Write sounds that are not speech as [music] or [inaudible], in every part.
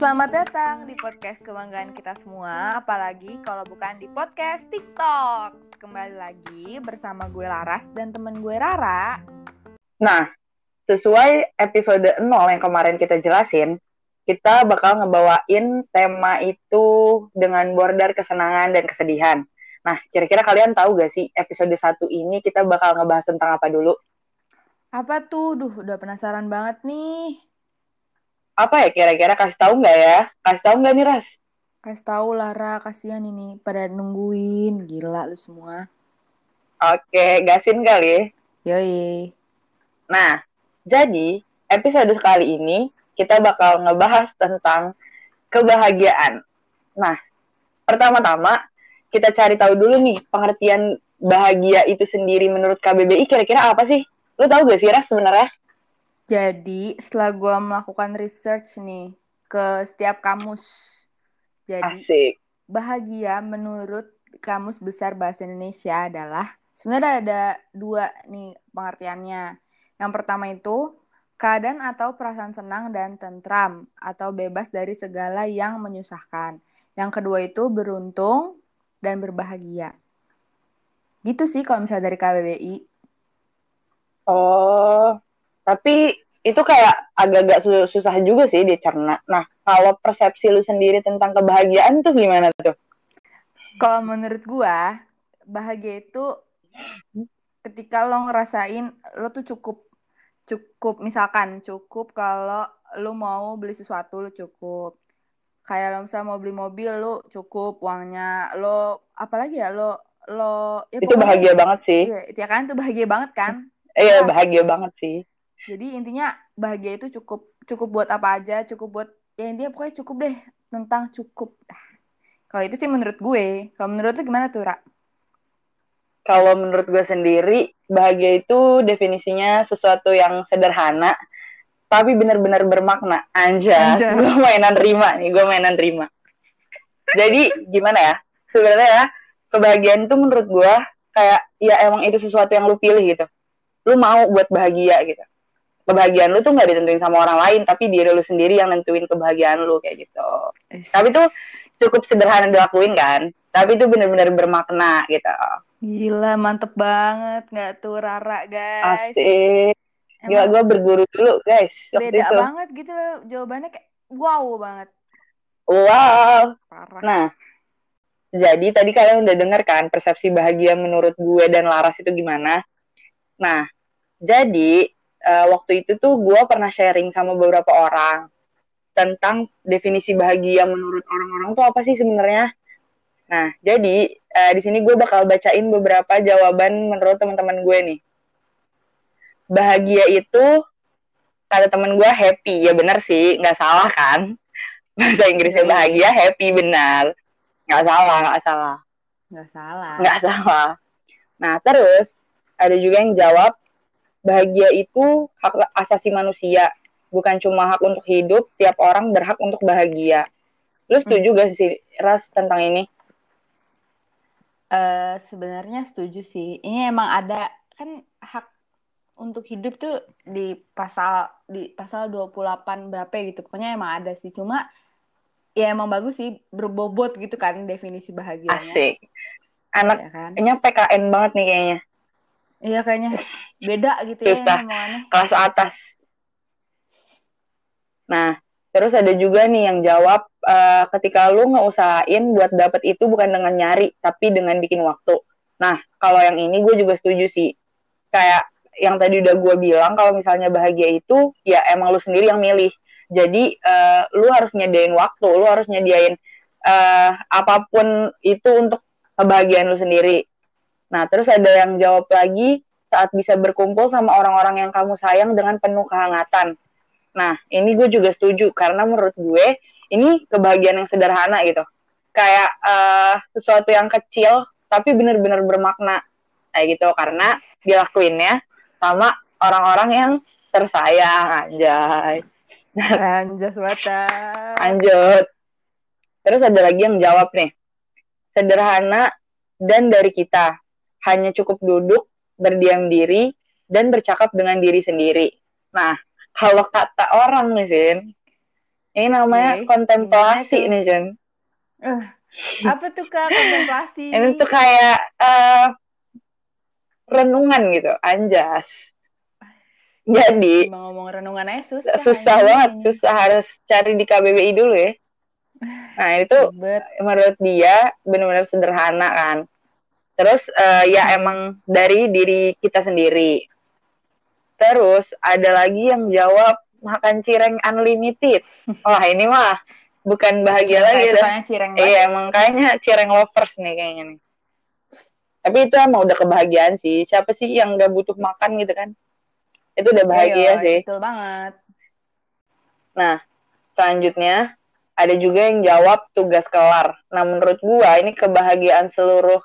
Selamat datang di podcast kebanggaan kita semua, apalagi kalau bukan di podcast TikTok. Kembali lagi bersama gue Laras dan temen gue Rara. Nah, sesuai episode 0 yang kemarin kita jelasin, kita bakal ngebawain tema itu dengan border kesenangan dan kesedihan. Nah, kira-kira kalian tahu gak sih episode 1 ini kita bakal ngebahas tentang apa dulu? Apa tuh? Duh, udah penasaran banget nih. Apa ya kira-kira kasih tahu nggak ya? Kasih tahu nggak nih Ras? Kasih tahu Lara, kasihan ini pada nungguin. Gila lu semua. Oke, gasin kali. Yoi. Nah, jadi episode kali ini kita bakal ngebahas tentang kebahagiaan. Nah, pertama-tama kita cari tahu dulu nih pengertian bahagia itu sendiri menurut KBBI kira-kira apa sih? Lu tahu gak sih Ras sebenarnya? Jadi, setelah gue melakukan research nih ke setiap kamus, jadi Asik. bahagia menurut Kamus Besar Bahasa Indonesia adalah sebenarnya ada dua nih pengertiannya. Yang pertama itu keadaan atau perasaan senang dan tentram atau bebas dari segala yang menyusahkan. Yang kedua itu beruntung dan berbahagia. Gitu sih kalau misalnya dari KBBI. Oh, tapi itu kayak agak-agak su- susah juga sih dicerna. Nah, kalau persepsi lu sendiri tentang kebahagiaan tuh gimana tuh? Kalau menurut gua, bahagia itu ketika lo ngerasain lo tuh cukup cukup misalkan cukup kalau lo mau beli sesuatu lo cukup kayak lo misalnya mau beli mobil lo cukup uangnya lo apalagi ya lo lo ya Itu bahagia banget sih. Iya, ya kan itu bahagia banget kan Iya, Yes. bahagia banget sih. Jadi intinya bahagia itu cukup cukup buat apa aja cukup buat ya intinya pokoknya cukup deh tentang cukup kalau itu sih menurut gue kalau menurut lu gimana tuh Ra? Kalau menurut gue sendiri, bahagia itu definisinya sesuatu yang sederhana, tapi benar-benar bermakna. Anjas. [laughs] gue mainan terima nih, gue mainan terima. Jadi gimana ya? Sebenarnya ya, kebahagiaan itu menurut gue kayak ya emang itu sesuatu yang lu pilih gitu. Lu mau buat bahagia gitu. Kebahagiaan lu tuh nggak ditentuin sama orang lain, tapi diri lu sendiri yang nentuin kebahagiaan lu kayak gitu. Tapi tuh cukup sederhana dilakuin kan, tapi itu benar-benar bermakna gitu. Gila, mantep banget nggak tuh Rara, guys? Asik. Gila, gue berguru dulu, guys. Beda itu. banget gitu loh, jawabannya kayak wow banget. Wow. Parah. Nah, jadi tadi kalian udah denger kan persepsi bahagia menurut gue dan Laras itu gimana? Nah, jadi eh, waktu itu tuh gue pernah sharing sama beberapa orang tentang definisi bahagia menurut orang-orang tuh apa sih sebenarnya? Nah, jadi eh, di sini gue bakal bacain beberapa jawaban menurut teman-teman gue nih. Bahagia itu kata temen gue happy, ya bener sih, nggak salah kan? [laughs] Bahasa Inggrisnya Iya. bahagia, happy benar, nggak salah, nggak salah, Nggak salah. nggak salah. Nah terus ada juga yang jawab bahagia itu hak asasi manusia, bukan cuma hak untuk hidup, tiap orang berhak untuk bahagia. Lu setuju gak sih Ras tentang ini? Eh, sebenarnya setuju sih. Ini emang ada kan hak untuk hidup tuh di pasal di pasal 28 berapa ya gitu. Pokoknya emang ada sih. Cuma ya emang bagus sih berbobot gitu kan definisi bahagianya. Asik. Anak Ya kan? Kayaknya PKN banget nih kayaknya. Iya kayaknya beda gitu ya Susah. ini omongannya. kelas atas. Nah, terus ada juga nih yang jawab eh, ketika lu ngeusahain buat dapet itu bukan dengan nyari, tapi dengan bikin waktu. Nah, kalau yang ini gue juga setuju sih. Kayak yang tadi udah gue bilang, kalau misalnya bahagia itu, ya emang lu sendiri yang milih. Jadi, eh, lu harus nyediain waktu, lu harus nyediain eh, apa pun itu untuk kebahagiaan lu sendiri. Nah, terus ada yang jawab lagi, saat bisa berkumpul sama orang-orang yang kamu sayang dengan penuh kehangatan. Nah, ini gue juga setuju karena menurut gue ini kebahagiaan yang sederhana gitu. Kayak eh, sesuatu yang kecil tapi benar-benar bermakna kayak gitu karena dilakuinnya sama orang-orang yang tersayang anjay. Anjas bata. [laughs] Lanjut. Terus ada lagi yang jawab nih. Sederhana dan dari kita. Hanya cukup duduk, berdiam diri, dan bercakap dengan diri sendiri. Nah, kalau kata orang nih, Vin, Ini namanya Oke, kontemplasi gimana nih, Jen. Eh, apa tuh kak kontemplasi? Ini tuh kayak eh, renungan gitu, anjas. Jadi, Emang ngomong renungan aja susah. susah anjing. banget, susah harus cari di KBBI dulu ya. Nah, itu Ribet. menurut dia benar-benar sederhana kan. Terus eh, ya emang dari diri kita sendiri. Terus ada lagi yang jawab makan cireng unlimited. Wah ini mah bukan bahagia lagi. Dah. cireng. Iya emang kayaknya cireng lovers nih kayaknya nih. Tapi itu emang udah kebahagiaan sih. Siapa sih yang gak butuh makan gitu kan? Itu udah bahagia Iya, sih. Betul banget. Nah, selanjutnya ada juga yang jawab tugas kelar. Nah, menurut gua ini kebahagiaan seluruh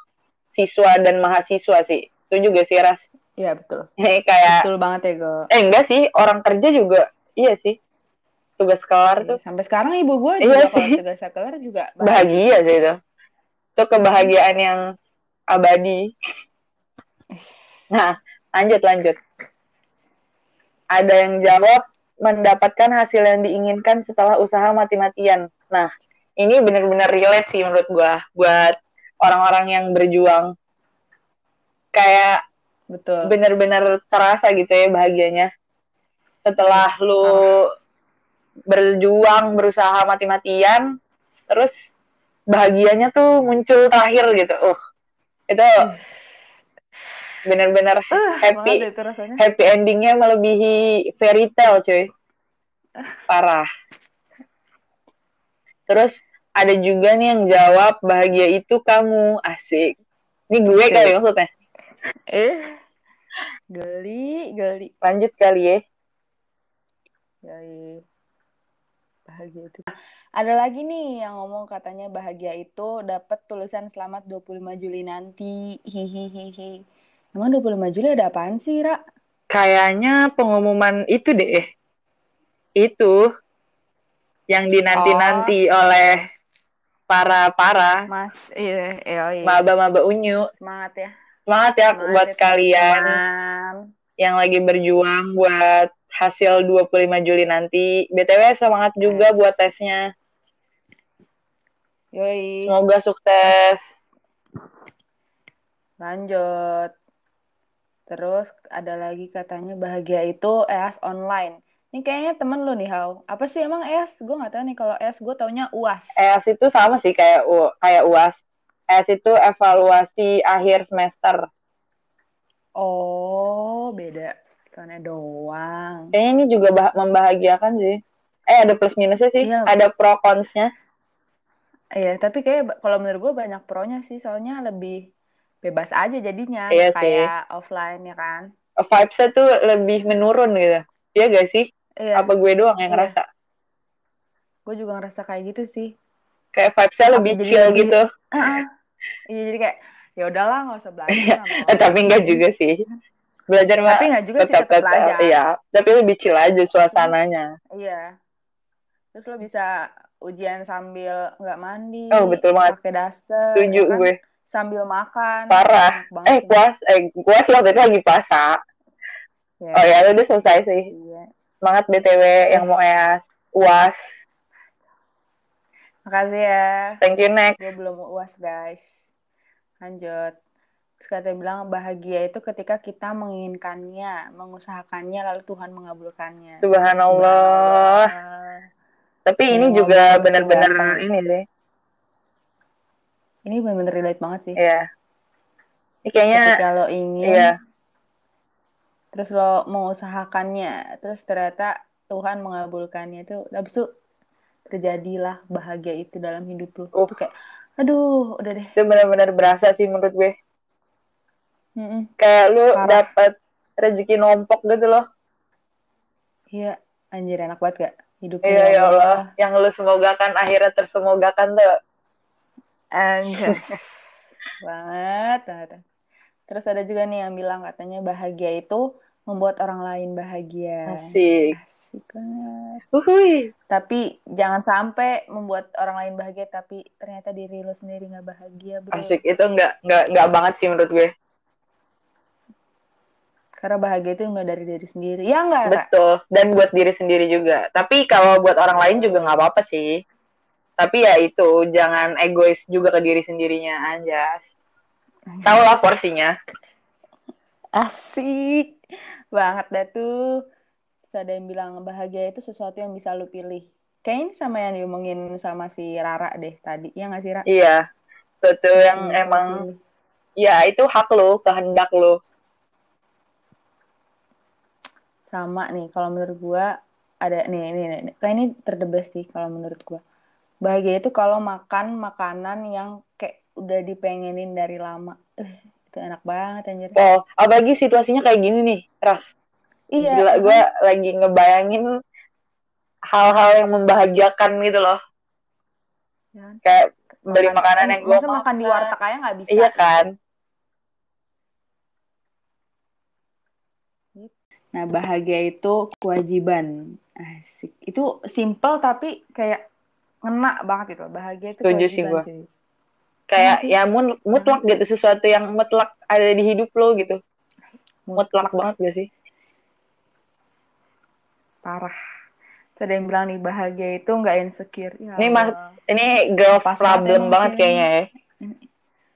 siswa dan mahasiswa sih. Itu juga sih Ras. Iya betul. [laughs] Kayak Betul banget ya Go. eh enggak sih, orang kerja juga iya sih. Tugas kelar tuh Sampai sekarang ibu gue Iya juga kalau sih. tugas kelar juga [laughs] bahagia sih itu. Itu kebahagiaan yang abadi. Nah, lanjut lanjut. Ada yang jawab mendapatkan hasil yang diinginkan setelah usaha mati-matian. Nah, ini benar-benar relate sih menurut gua buat orang-orang yang berjuang. Kayak Betul. benar-benar terasa gitu ya bahagianya. Setelah lu berjuang, berusaha mati-matian, terus bahagianya tuh muncul terakhir gitu. Uh, itu [sighs] benar-benar happy Banget itu rasanya. happy endingnya melebihi fairy tale cuy [laughs] parah terus ada juga nih yang jawab bahagia itu kamu asik ini gue Asik. kali maksudnya Eh. Geli, geli. lanjut kali ya Yoi. Bahagia itu. Ada lagi nih yang ngomong katanya bahagia itu dapat tulisan selamat 25 Juli nanti. Hihihihi. Emang 25 Juli ada apaan sih, Ra? kayaknya pengumuman itu deh itu yang dinanti-nanti oleh para para Mas, iya, iya, iya. maba-maba unyu Semangat ya. semangat ya Semangat buat ya, kalian teman-teman. yang lagi berjuang buat hasil 25 Juli nanti. BTW semangat juga Yes. buat tesnya. Yoi. Semoga sukses. Lanjut. Terus ada lagi katanya bahagia itu EAS online. Ini kayaknya temen lu nih, Hau. Apa sih emang EAS? Gue nggak tahu nih kalau EAS. Gue taunya UAS. EAS itu sama sih kayak U, kayak UAS. EAS itu evaluasi akhir semester. Oh, beda. Karena doang. Kayaknya ini juga bah- membahagiakan sih. Eh ada plus minusnya sih. Iya. Ada pro consnya. Iya, tapi kayak kalau menurut gue banyak pronya sih. Soalnya lebih bebas aja jadinya. Iya sih. kayak offline ya kan. Vibes-nya tuh lebih menurun gitu. Iya gak sih? Iya, Apa gue doang yang Iya. ngerasa? gue juga ngerasa kayak gitu sih. Kayak vibes-nya lebih jadi chill lebih- gitu. Iya, jadi kayak ya udahlah nggak usah belajar. Iya. nggak Eh, tapi enggak juga sih. Belajar mah Tapi nggak juga sih tetap tetap tetap belajar. iya. Tapi lebih chill aja suasananya. Iya. Terus lo bisa ujian sambil nggak mandi, Oh, betul banget. pakai daster, Setuju ya kan? gue. Sambil makan. Parah. Eh, puas, eh, puas waktu itu lagi puasa. Ya, Oh ya, udah selesai sih. iya. Semangat BTW yang mau EAS. UAS. Makasih ya. Thank you next. Gue belum uas guys. Lanjut. Katanya bilang bahagia itu ketika kita menginginkannya, mengusahakannya, lalu Tuhan mengabulkannya. Subhanallah. Subhanallah. Tapi ini juga benar-benar ini sih. Ini bener-bener relate banget sih. Iya. Ini kayaknya lo ingin, iya. Terus lo mengusahakannya, terus ternyata Tuhan mengabulkannya itu, habis itu terjadilah bahagia itu dalam hidup lo. Uh. Itu kayak, aduh, udah deh. Itu benar-benar berasa sih menurut gue. Mm-mm. Kayak lu Parah. dapat rezeki nombok gitu loh. Iya, anjir enak banget gak? Hidupnya Iya ya Allah. Yang lu semogakan akhirnya tersemogakan tuh. Anjir. [laughs] banget, banget. Terus ada juga nih yang bilang katanya bahagia itu membuat orang lain bahagia. Asik. Asik banget. Uhuy. Tapi jangan sampai membuat orang lain bahagia tapi ternyata diri lo sendiri nggak bahagia, bro. Asik. Itu nggak nggak nggak banget sih menurut gue. Karena bahagia itu mulai dari diri sendiri. Ya enggak? Betul. Dan buat diri sendiri juga. Tapi kalau buat orang lain juga nggak apa-apa sih. Tapi ya itu, jangan egois juga ke diri sendirinya, Anjas. Tahu lah porsinya. [laughs] Asik banget dah tuh. Terus ada yang bilang bahagia itu sesuatu yang bisa lu pilih. Kayaknya ini sama yang diomongin sama si Rara deh tadi. Ya nggak sih, Ra? Iya. Itu yang Hmm, emang, pilih. ya itu hak lo, kehendak lo. Sama nih, kalau menurut gua ada nih, nih, nih. kayak ini terdebes sih kalau menurut gua. Bahagia itu kalau makan makanan yang kayak udah dipengenin dari lama. [laughs] Itu enak banget anjir. Oh, apalagi situasinya kayak gini nih, Ras. Iya, Gila, gue lagi ngebayangin hal-hal yang membahagiakan gitu loh. Ya. Kayak beli Makan- makanan yang gue masa makan di warteg aja nggak bisa. Iya kan? Nah, bahagia itu kewajiban. Asik. Itu simple tapi kayak ngena banget itu. Bahagia itu Setuju sih kewajiban, gua. cuy. Kayak sih? ya mun- mutlak gitu sesuatu yang mutlak ada di hidup lo gitu. Mutlak banget gak sih? Parah. Terus ada yang bilang nih bahagia itu nggak insecure. Ya Ini mas-. Ini girl Pas problem banget kayaknya ya.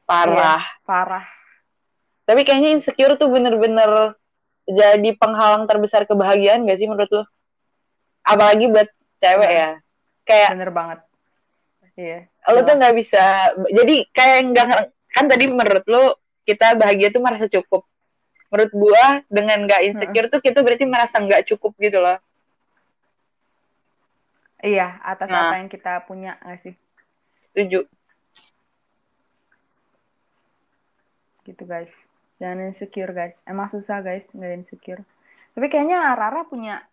Parah. Parah. Tapi kayaknya insecure tuh bener-bener jadi penghalang terbesar kebahagiaan gak sih menurut lo? Apalagi buat cewek Iya. ya. Kayak Bener banget. Iya. lo tuh nggak bisa jadi kayak nggak kan tadi menurut lo kita bahagia tuh merasa cukup menurut gua dengan nggak insecure tuh kita berarti merasa nggak cukup gitu loh Iya, atas Nah. apa yang kita punya nggak sih? setuju Gitu guys. Jangan insecure guys. Emang susah guys nggak insecure. Tapi kayaknya Rara punya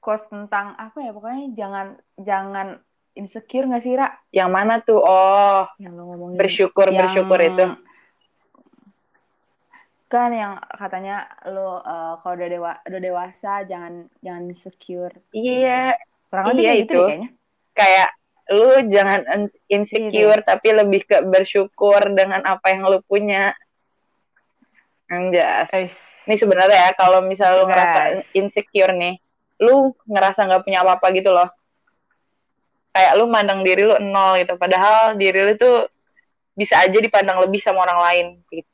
quotes tentang apa ya pokoknya jangan jangan insecure nggak sih Ra? yang mana tuh oh Yang lo ngomongin. bersyukur Yang- bersyukur itu Kan yang katanya lo eh, kalau udah dewa udah dewasa jangan jangan insecure. iya Kurang lebih Iya, gitu itu. deh kayaknya. kayak lu jangan in- insecure tapi lebih ke bersyukur dengan apa yang lu punya Anjas. Ini sebenarnya ya kalau misal lu ngerasa insecure nih, lu ngerasa nggak punya apa-apa gitu loh. Kayak lu mandang diri lu nol gitu, padahal diri lu tuh bisa aja dipandang lebih sama orang lain. Gitu.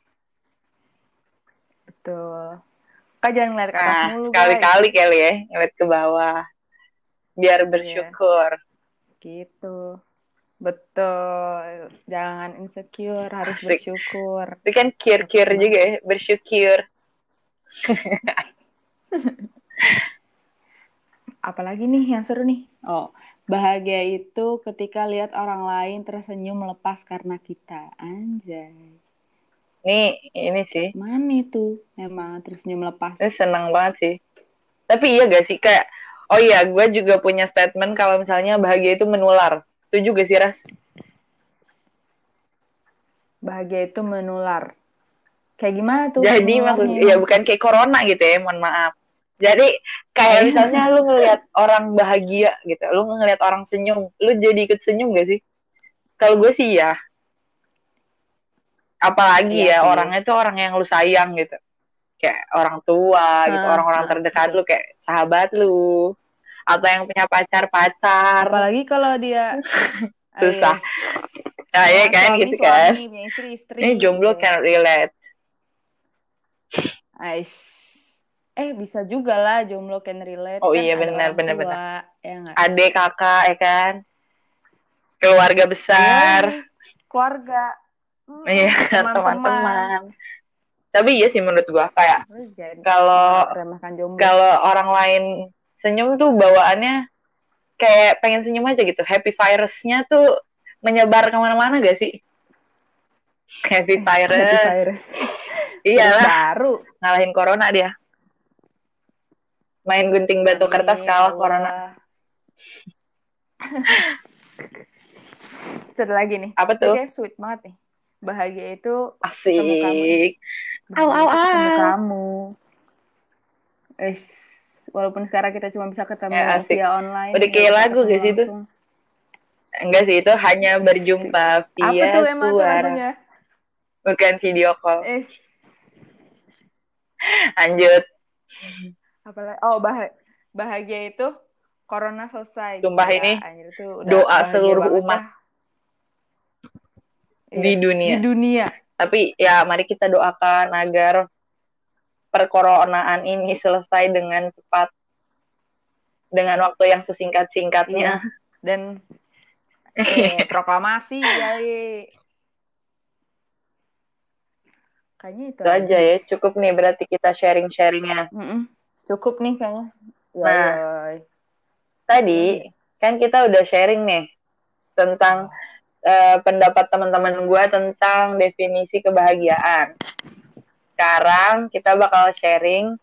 Betul. Kak jangan ngeliat ke atas Nah, mulu sekali-kali kali ya ngeliat ke bawah, biar Iya. bersyukur. Gitu. Betul. Jangan insecure, harus Asik. bersyukur. Itu kan kir-kir Bagus juga ya, bersyukur. [laughs] Apalagi nih yang seru nih? Oh, bahagia itu ketika lihat orang lain tersenyum melepas karena kita. Anjay. Nih, ini sih, Mana itu? Emang tersenyum melepas. ini senang banget sih. Tapi iya gak sih, kayak, oh iya, gue juga punya statement kalau misalnya bahagia itu menular. Setuju gak sih, Ras? Bahagia itu menular. Kayak gimana tuh? Jadi maksud ya bukan kayak corona gitu ya, mohon maaf. Jadi kayak Iya. misalnya lu ngelihat orang bahagia gitu, lu ngelihat orang senyum, lu jadi ikut senyum gak sih? Kalau gue sih ya. Apalagi ya Iya sih. orangnya tuh orang yang lu sayang gitu. Kayak orang tua gitu, Ah, orang-orang ah, terdekat lu kayak sahabat lu atau yang punya pacar-pacar. Apalagi kalau dia [laughs] Susah. Ah, Nah, ya Punya kan suami, gitu kan. suami, istri, istri. Ini jomblo gitu. can relate. Ais. Eh bisa juga lah jomblo can relate. Oh kan iya, benar, benar, benar. Ya? Adik, kakak, ya kan? Keluarga besar. Iya, keluarga. Hmm, Iya, teman-teman. Tapi iya sih menurut gua kayak kalau kalau orang lain senyum tuh bawaannya kayak pengen senyum aja gitu. Happy virusnya tuh menyebar ke mana-mana gak sih? Happy virus. Happy virus. Iyalah, Baru. ngalahin corona dia. Main gunting batu Amin, kertas kalah Allah. corona. [laughs] Satu lagi nih. Apa tuh? Oke, sweet banget nih. Bahagia itu Asik. Au, bahagia au, ketemu au. kamu. Es, walaupun sekarang kita cuma bisa ketemu Ya, asik. via online. Udah nggak kayak lagu gak sih itu? Enggak sih, itu hanya berjumpa Apa via tuh emang tuh suara. lagunya? Bukan video call. Eh, Lanjut. Apalagi oh bah bahagia itu corona selesai. Sumpah Gila, ini anjir, itu doa seluruh banget umat dah. di Iya, dunia. Di dunia. Tapi ya mari kita doakan agar perkoronaan ini selesai dengan cepat dengan waktu yang sesingkat-singkatnya. Dan eh, [laughs] proklamasi kali. Kayaknya itu Itu aja ya, cukup nih berarti kita sharing-sharingnya. Mm-mm. Cukup nih kayaknya. Ya, Nah. Yoy. Tadi kan kita udah sharing nih tentang eh, pendapat teman-teman gue tentang definisi kebahagiaan. Sekarang kita bakal sharing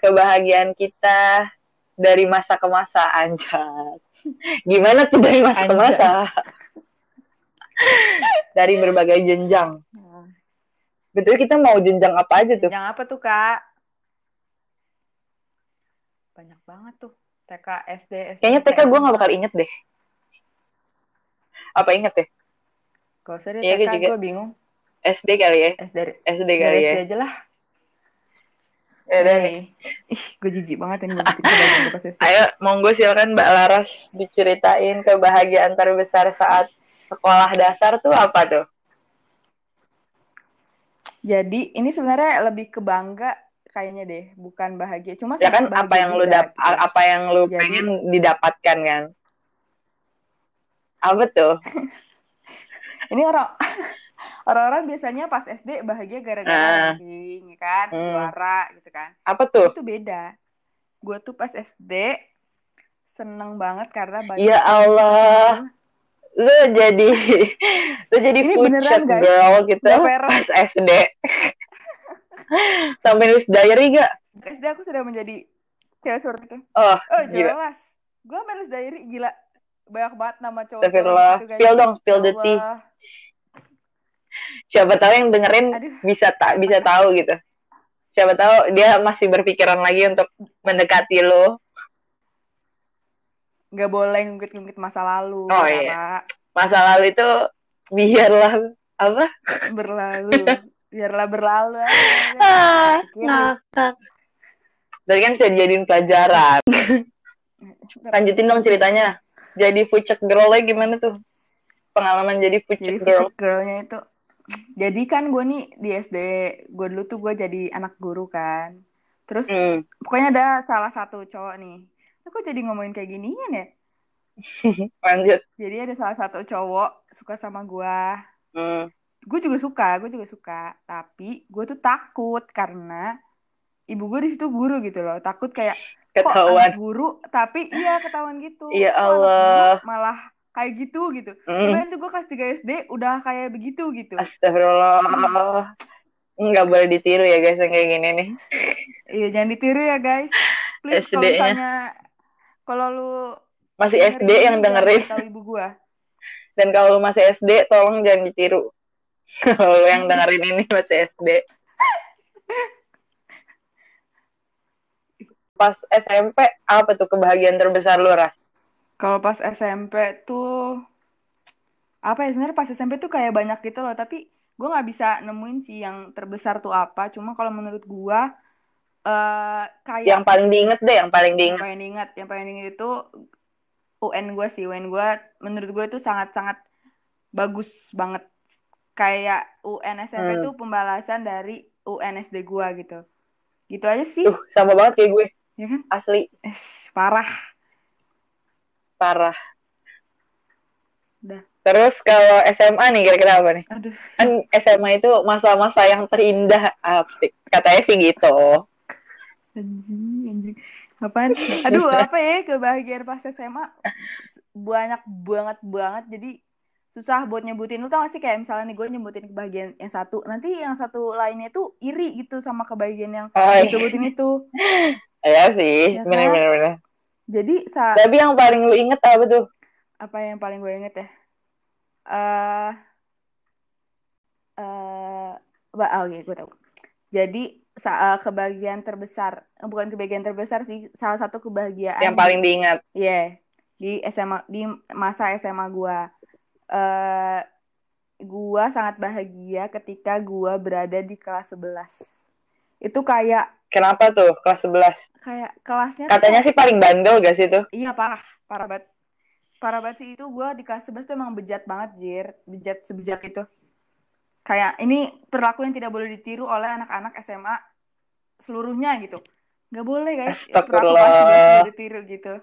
kebahagiaan kita dari masa ke masa anjas. Gimana tuh dari masa ke masa? [laughs] dari berbagai jenjang. Nah, Betul kita mau jenjang apa aja tuh? Yang apa tuh, Kak? Banyak banget tuh. TK, SD, SMP. Kayaknya TK gue gak bakal inget deh. Apa inget ya? Gak usah deh gue TK, gue bingung. SD kali ya? SD, SD dari kali ya? SD aja lah. Ya udah nih. Ih, gue jijik banget ini SD. Ayo, monggo silakan Mbak Laras diceritain kebahagiaan terbesar saat sekolah dasar tuh apa tuh? Jadi, ini sebenarnya lebih ke bangga kayaknya deh, bukan bahagia. Cuma Ya kan apa yang lu dap gitu. apa yang lu Jadi- pengen didapatkan kan? Apa tuh? [laughs] Ini orang [laughs] orang-orang biasanya pas SD bahagia gara-gara Ah. ranking, ya kan, Hmm. juara gitu kan. Apa tuh? Itu beda. Gue tuh pas SD seneng banget karena banyak Ya Allah. Lu jadi [laughs] lu jadi Ini beneran, guys. girl gitu pas SD. Sampai nulis diary gak? SD aku sudah menjadi cewek seperti itu. Oh, Oh gila. jelas. Gue menulis diary gila. Banyak banget nama cowok. Astagfirullah. Spill dong, spill the tea. Siapa tahu yang dengerin Aduh. bisa tak bisa tahu gitu. Siapa tahu dia masih berpikiran lagi untuk mendekati lo. Gak boleh ngungkit-ngungkit masa lalu. Oh, iya. Masa lalu itu biarlah apa? Berlalu. [laughs] Biarlah berlalu. aja. Ah, Pikirin. ngakak. Berarti kan bisa dijadiin pelajaran. Lanjutin dong ceritanya. Jadi fucek girl-nya gimana tuh? Pengalaman jadi fucek girl. girl-nya itu. Jadi kan gue nih di SD, gue dulu tuh gue jadi anak guru kan. Terus Hmm. pokoknya ada salah satu cowok nih. Aku jadi ngomongin kayak ginian ya. [laughs] Lanjut. Jadi ada salah satu cowok suka sama gue. Hmm. Gue juga suka, gue juga suka. Tapi gue tuh takut karena ibu gue di situ guru gitu loh. Takut kayak Ketahuan. guru, tapi iya ketahuan gitu. Ya Allah. guru malah kayak gitu gitu. Kemarin tuh gue kelas 3 SD udah kayak begitu gitu. Astagfirullah. Nggak boleh ditiru ya guys yang kayak gini nih. Iya, jangan ditiru ya, guys. Please kalau misalnya kalau lu Masih SD yang dengerin. tahu ibu gua. Dan kalau lu masih SD, tolong jangan ditiru. [laughs] Kalau lu yang dengerin ini masih SD. Pas SMP, apa tuh kebahagiaan terbesar lu, Ras? Kalau pas SMP tuh apa ya sebenarnya pas SMP tuh kayak banyak gitu loh, tapi gua nggak bisa nemuin sih yang terbesar tuh apa. Cuma kalau menurut gua eh kayak Yang paling diinget deh, yang paling yang diinget. paling diingat, yang paling diingat itu UN gue sih, UN gue menurut gue itu sangat-sangat bagus banget. Kayak UN SMP Hmm. tuh pembalasan dari UN SD gue gitu. Gitu aja sih, Tuh, sama banget kayak gue. ya kan? Asli, Es, parah. parah. Udah. Terus kalau SMA nih, kira-kira apa nih? Aduh, Kan SMA itu masa-masa yang terindah. Asik. Katanya sih gitu. anjing, anjing. Apaan? Aduh, apa ya kebahagiaan pas SMA banyak banget banget. Jadi susah buat nyebutin. Lu tau gak sih kayak misalnya nih gue nyebutin kebahagiaan yang satu, nanti yang satu lainnya tuh iri gitu sama kebahagiaan yang Oh, iya. disebutin itu. [laughs] Iya sih, Ya kan? bener-bener. bener. Jadi sa Tapi yang paling lu inget apa tuh? apa yang paling gue inget ya? Eh eh ba- oh, oke, gue tahu. Jadi sa- eh, kebahagiaan terbesar, eh, bukan kebahagiaan terbesar sih, salah satu kebahagiaan Yang paling diingat. Iya, di SMA di masa SMA gua. Eh gua sangat bahagia ketika gua berada di kelas 11. Itu kayak Kenapa tuh kelas 11? kayak kelasnya tuh Katanya sih paling bandel gak sih tuh? Iya parah, parah banget. Parah banget sih itu gue di kelas 11 tuh emang bejat banget, Jir. Bejat sebejat itu. Kayak ini perilaku yang tidak boleh ditiru oleh anak-anak SMA seluruhnya gitu. Gak boleh guys, perilaku kelas 11 Astagfirullah. tidak ditiru gitu.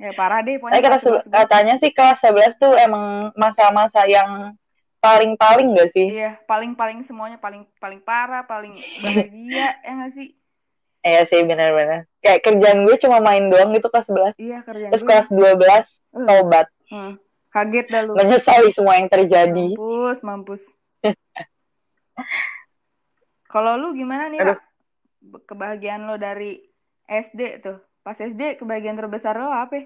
Ya parah deh, Tapi pokoknya kata, kelas 11 katanya sih kelas 11 tuh emang masa-masa yang paling-paling gak sih? Iya, paling-paling semuanya paling paling parah, paling bahagia, [laughs] ya nggak sih? Iya sih benar-benar. Kayak kerjaan gue cuma main doang gitu kelas 11. Iya kerjaan Terus gue. kelas 12 Eh, tobat. hmm, kaget dah lu. Menyesali semua yang terjadi. Mampus, mampus. [laughs] Kalau lu gimana nih? Kebahagiaan lo dari SD tuh. Pas SD kebahagiaan terbesar lo apa?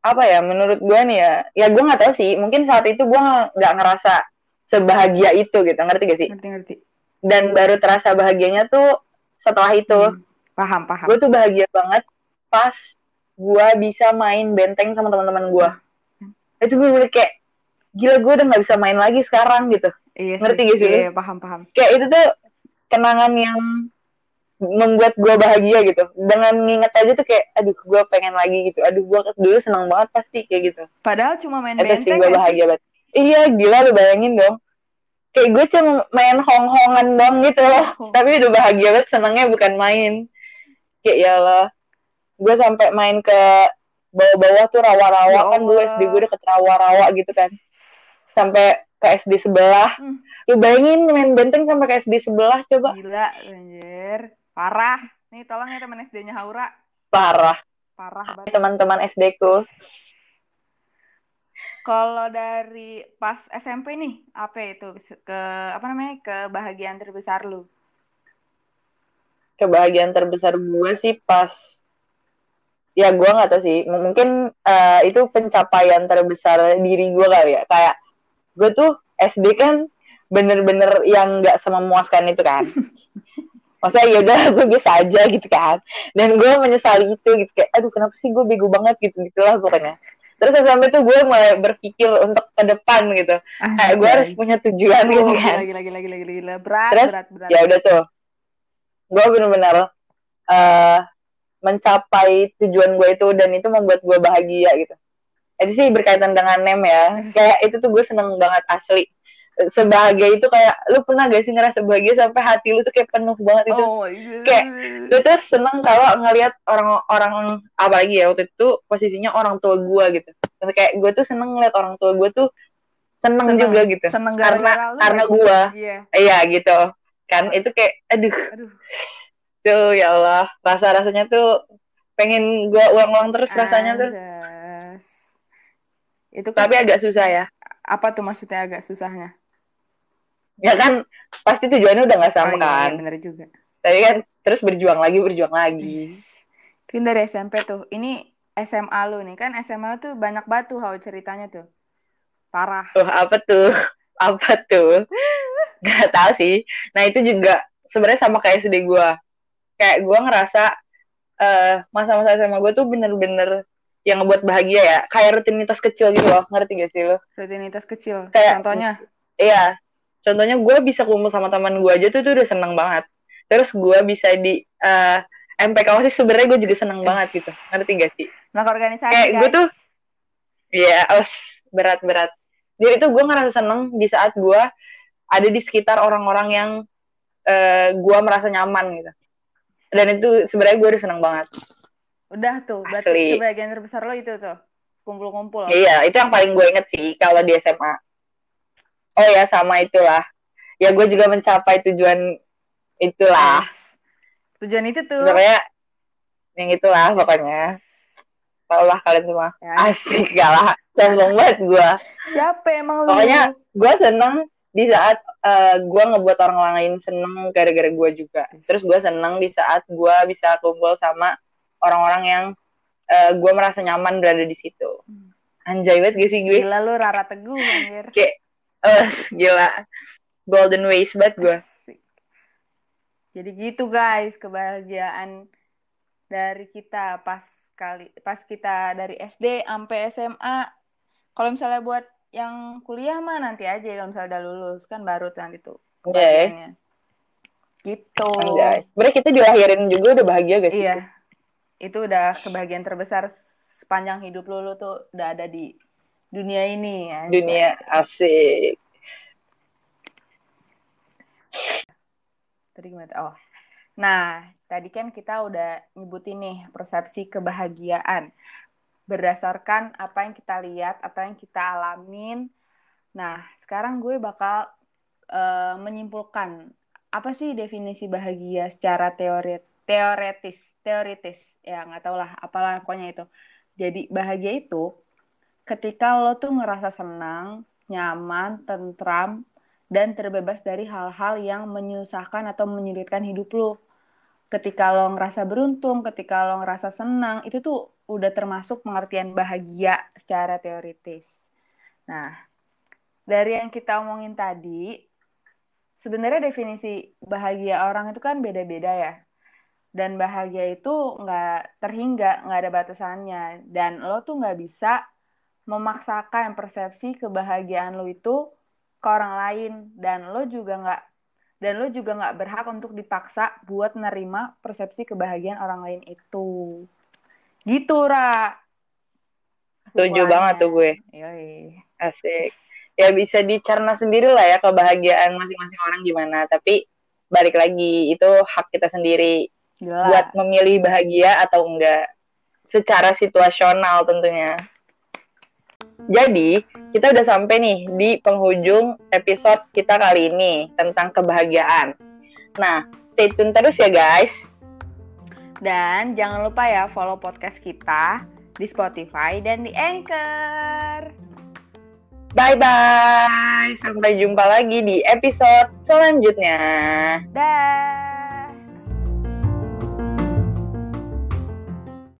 Apa ya menurut gue nih ya? Ya gue nggak tahu sih. Mungkin saat itu gue nggak ngerasa sebahagia itu gitu. Ngerti gak sih? Ngerti-ngerti. Dan baru terasa bahagianya tuh setelah itu. Hmm, Paham, paham. Gue tuh bahagia banget pas gue bisa main benteng sama teman-teman gue. Itu bener kayak gila gue udah nggak bisa main lagi sekarang gitu. Iya sih. Ngerti gak sih lu? Iya, paham, paham. Kayak itu tuh kenangan yang membuat gue bahagia gitu. Dengan nginget aja tuh kayak, aduh gue pengen lagi gitu. Aduh gue dulu seneng banget pasti kayak gitu. Padahal cuma main Itu benteng gue sih? bahagia banget. Iya gila lu bayangin dong. Kayak gue cuma main hong-hongan dong gitu loh. Oh. Tapi udah bahagia banget senengnya bukan main. Kayak ya lah. Gue sampai main ke bawah-bawah tuh rawa-rawa Ya kan Allah. SD gue deket rawa-rawa gitu kan. Sampai ke SD sebelah. Hmm. Lu bayangin main benteng sampai ke SD sebelah coba. Gila, anjir. Parah. Nih, tolong ya teman SD-nya Haura. Parah. Parah banget. Teman-teman SD ku. Kalau dari pas SMP nih, apa itu ke apa namanya kebahagiaan terbesar lu? Kebahagiaan terbesar gue sih pas ya gue nggak tahu sih mungkin eh, itu pencapaian terbesar diri gue kali ya kayak gue tuh SD kan bener-bener yang nggak sememuaskan itu kan [laughs] maksudnya ya udah gue biasa aja gitu kan. Dan gue menyesali itu gitu. Kayak aduh kenapa sih gue bego banget gitu gitulah pokoknya. Terus sampai tuh gue mulai berpikir untuk ke depan gitu. Kayak gue harus punya tujuan Oh, gitu kan. gila, gila, gila, gila, gila. Berat, Terus, berat, berat. ya udah tuh. Gue bener-bener eh mencapai tujuan gue itu dan itu membuat gue bahagia gitu. Itu sih berkaitan dengan nem ya. Kayak itu tuh gue seneng banget asli sebahagia itu kayak lu pernah gak sih ngerasa bahagia sampai hati lu tuh kayak penuh banget itu Oh, iya. Kayak, gue tuh seneng kalau ngelihat orang-orang apalagi ya waktu itu posisinya orang tua gue gitu kayak gue tuh seneng ngeliat orang tua gue tuh seneng, Seneng. juga gitu seneng karena gara-gara lu. karena ya? gue Iya. iya gitu kan itu kayak aduh Aduh. tuh ya Allah rasa rasanya tuh pengen gue ulang-ulang terus rasanya tuh. Itu kan tapi agak susah ya apa tuh maksudnya agak susahnya? Ya kan pasti tujuannya udah nggak sama oh, iya, kan iya, bener juga. tapi kan terus berjuang lagi berjuang lagi Itu kan dari SMP tuh. Ini SMA lu nih kan SMA lu tuh banyak batu how ceritanya tuh. Parah. tuh apa tuh [laughs] apa tuh nggak tahu sih nah itu juga sebenarnya sama kayak SD gue kayak gue ngerasa eh masa-masa SMA gue tuh bener-bener yang ngebuat bahagia ya kayak rutinitas kecil gitu loh ngerti gak sih lo Rutinitas kecil. Kayak- Contohnya. Iya, contohnya gue bisa kumpul sama teman gue aja tuh, tuh udah seneng banget. Terus gue bisa di eh MPK sih sebenarnya gue juga seneng banget gitu, ngerti gak sih? Nah, organisasi Kayak gue tuh, ya, os berat-berat. Jadi itu gue ngerasa seneng di saat gue ada di sekitar orang-orang yang eh gue merasa nyaman gitu. Dan itu sebenarnya gue udah seneng banget. Udah tuh, berarti Asli. kebahagiaan terbesar lo itu tuh. Kumpul-kumpul. Iya, itu yang paling gue inget sih kalau di SMA. Oh ya, sama itulah. Ya gue juga mencapai tujuan itulah. Tujuan itu tuh. sebenarnya yang itulah pokoknya tau lah kalian semua Ya. asik gak lah sombong banget gue Siapa emang lu? Pokoknya- gue seneng di saat gue ngebuat orang lain seneng gara-gara gue juga terus gue seneng di saat gue bisa kumpul sama orang-orang yang gue merasa nyaman berada di situ anjay banget gak sih gue Gila lu Rara Teguh anjir. Eh, gila golden ways banget gue. Jadi gitu guys, kebahagiaan dari kita pas kali pas kita dari SD sampai SMA. Kalau misalnya buat yang kuliah mah nanti aja kalau misalnya udah lulus kan baru tuh nanti tuh Iya ya. kebahagiaannya. Gitu. Anjay. Berarti kita dilahirin juga udah bahagia sih? Iya. Itu udah kebahagiaan terbesar sepanjang hidup lu, lu tuh udah ada di dunia ini ya. Dunia asik. Tadi gimana? Oh. Nah, tadi kan kita udah nyebutin nih persepsi kebahagiaan berdasarkan apa yang kita lihat, apa yang kita alamin. Nah, sekarang gue bakal uh, menyimpulkan apa sih definisi bahagia secara teori teoretis, teoritis ya nggak tau lah, apalah pokoknya itu. Jadi bahagia itu ketika lo tuh ngerasa senang, nyaman, tentram, dan terbebas dari hal-hal yang menyusahkan atau menyulitkan hidup lo. Ketika lo ngerasa beruntung, ketika lo ngerasa senang, itu tuh udah termasuk pengertian bahagia secara teoritis. Nah, dari yang kita omongin tadi, sebenarnya definisi bahagia orang itu kan beda-beda ya. Dan bahagia itu nggak terhingga, nggak ada batasannya. Dan lo tuh nggak bisa memaksakan persepsi kebahagiaan lo itu ke orang lain. Dan lo juga nggak dan lo juga nggak berhak untuk dipaksa buat nerima persepsi kebahagiaan orang lain itu. Gitu ra. Setuju banget tuh gue. Yoi. asik. Ya bisa dicerna sendiri lah ya kebahagiaan masing-masing orang gimana. Tapi balik lagi itu hak kita sendiri Jelas. buat memilih bahagia atau enggak. Secara situasional tentunya jadi, kita udah sampai nih di penghujung episode kita kali ini tentang kebahagiaan. Nah, stay tune terus ya guys. Dan jangan lupa ya follow podcast kita di Spotify dan di Anchor. Bye-bye. Sampai jumpa lagi di episode selanjutnya. Dah.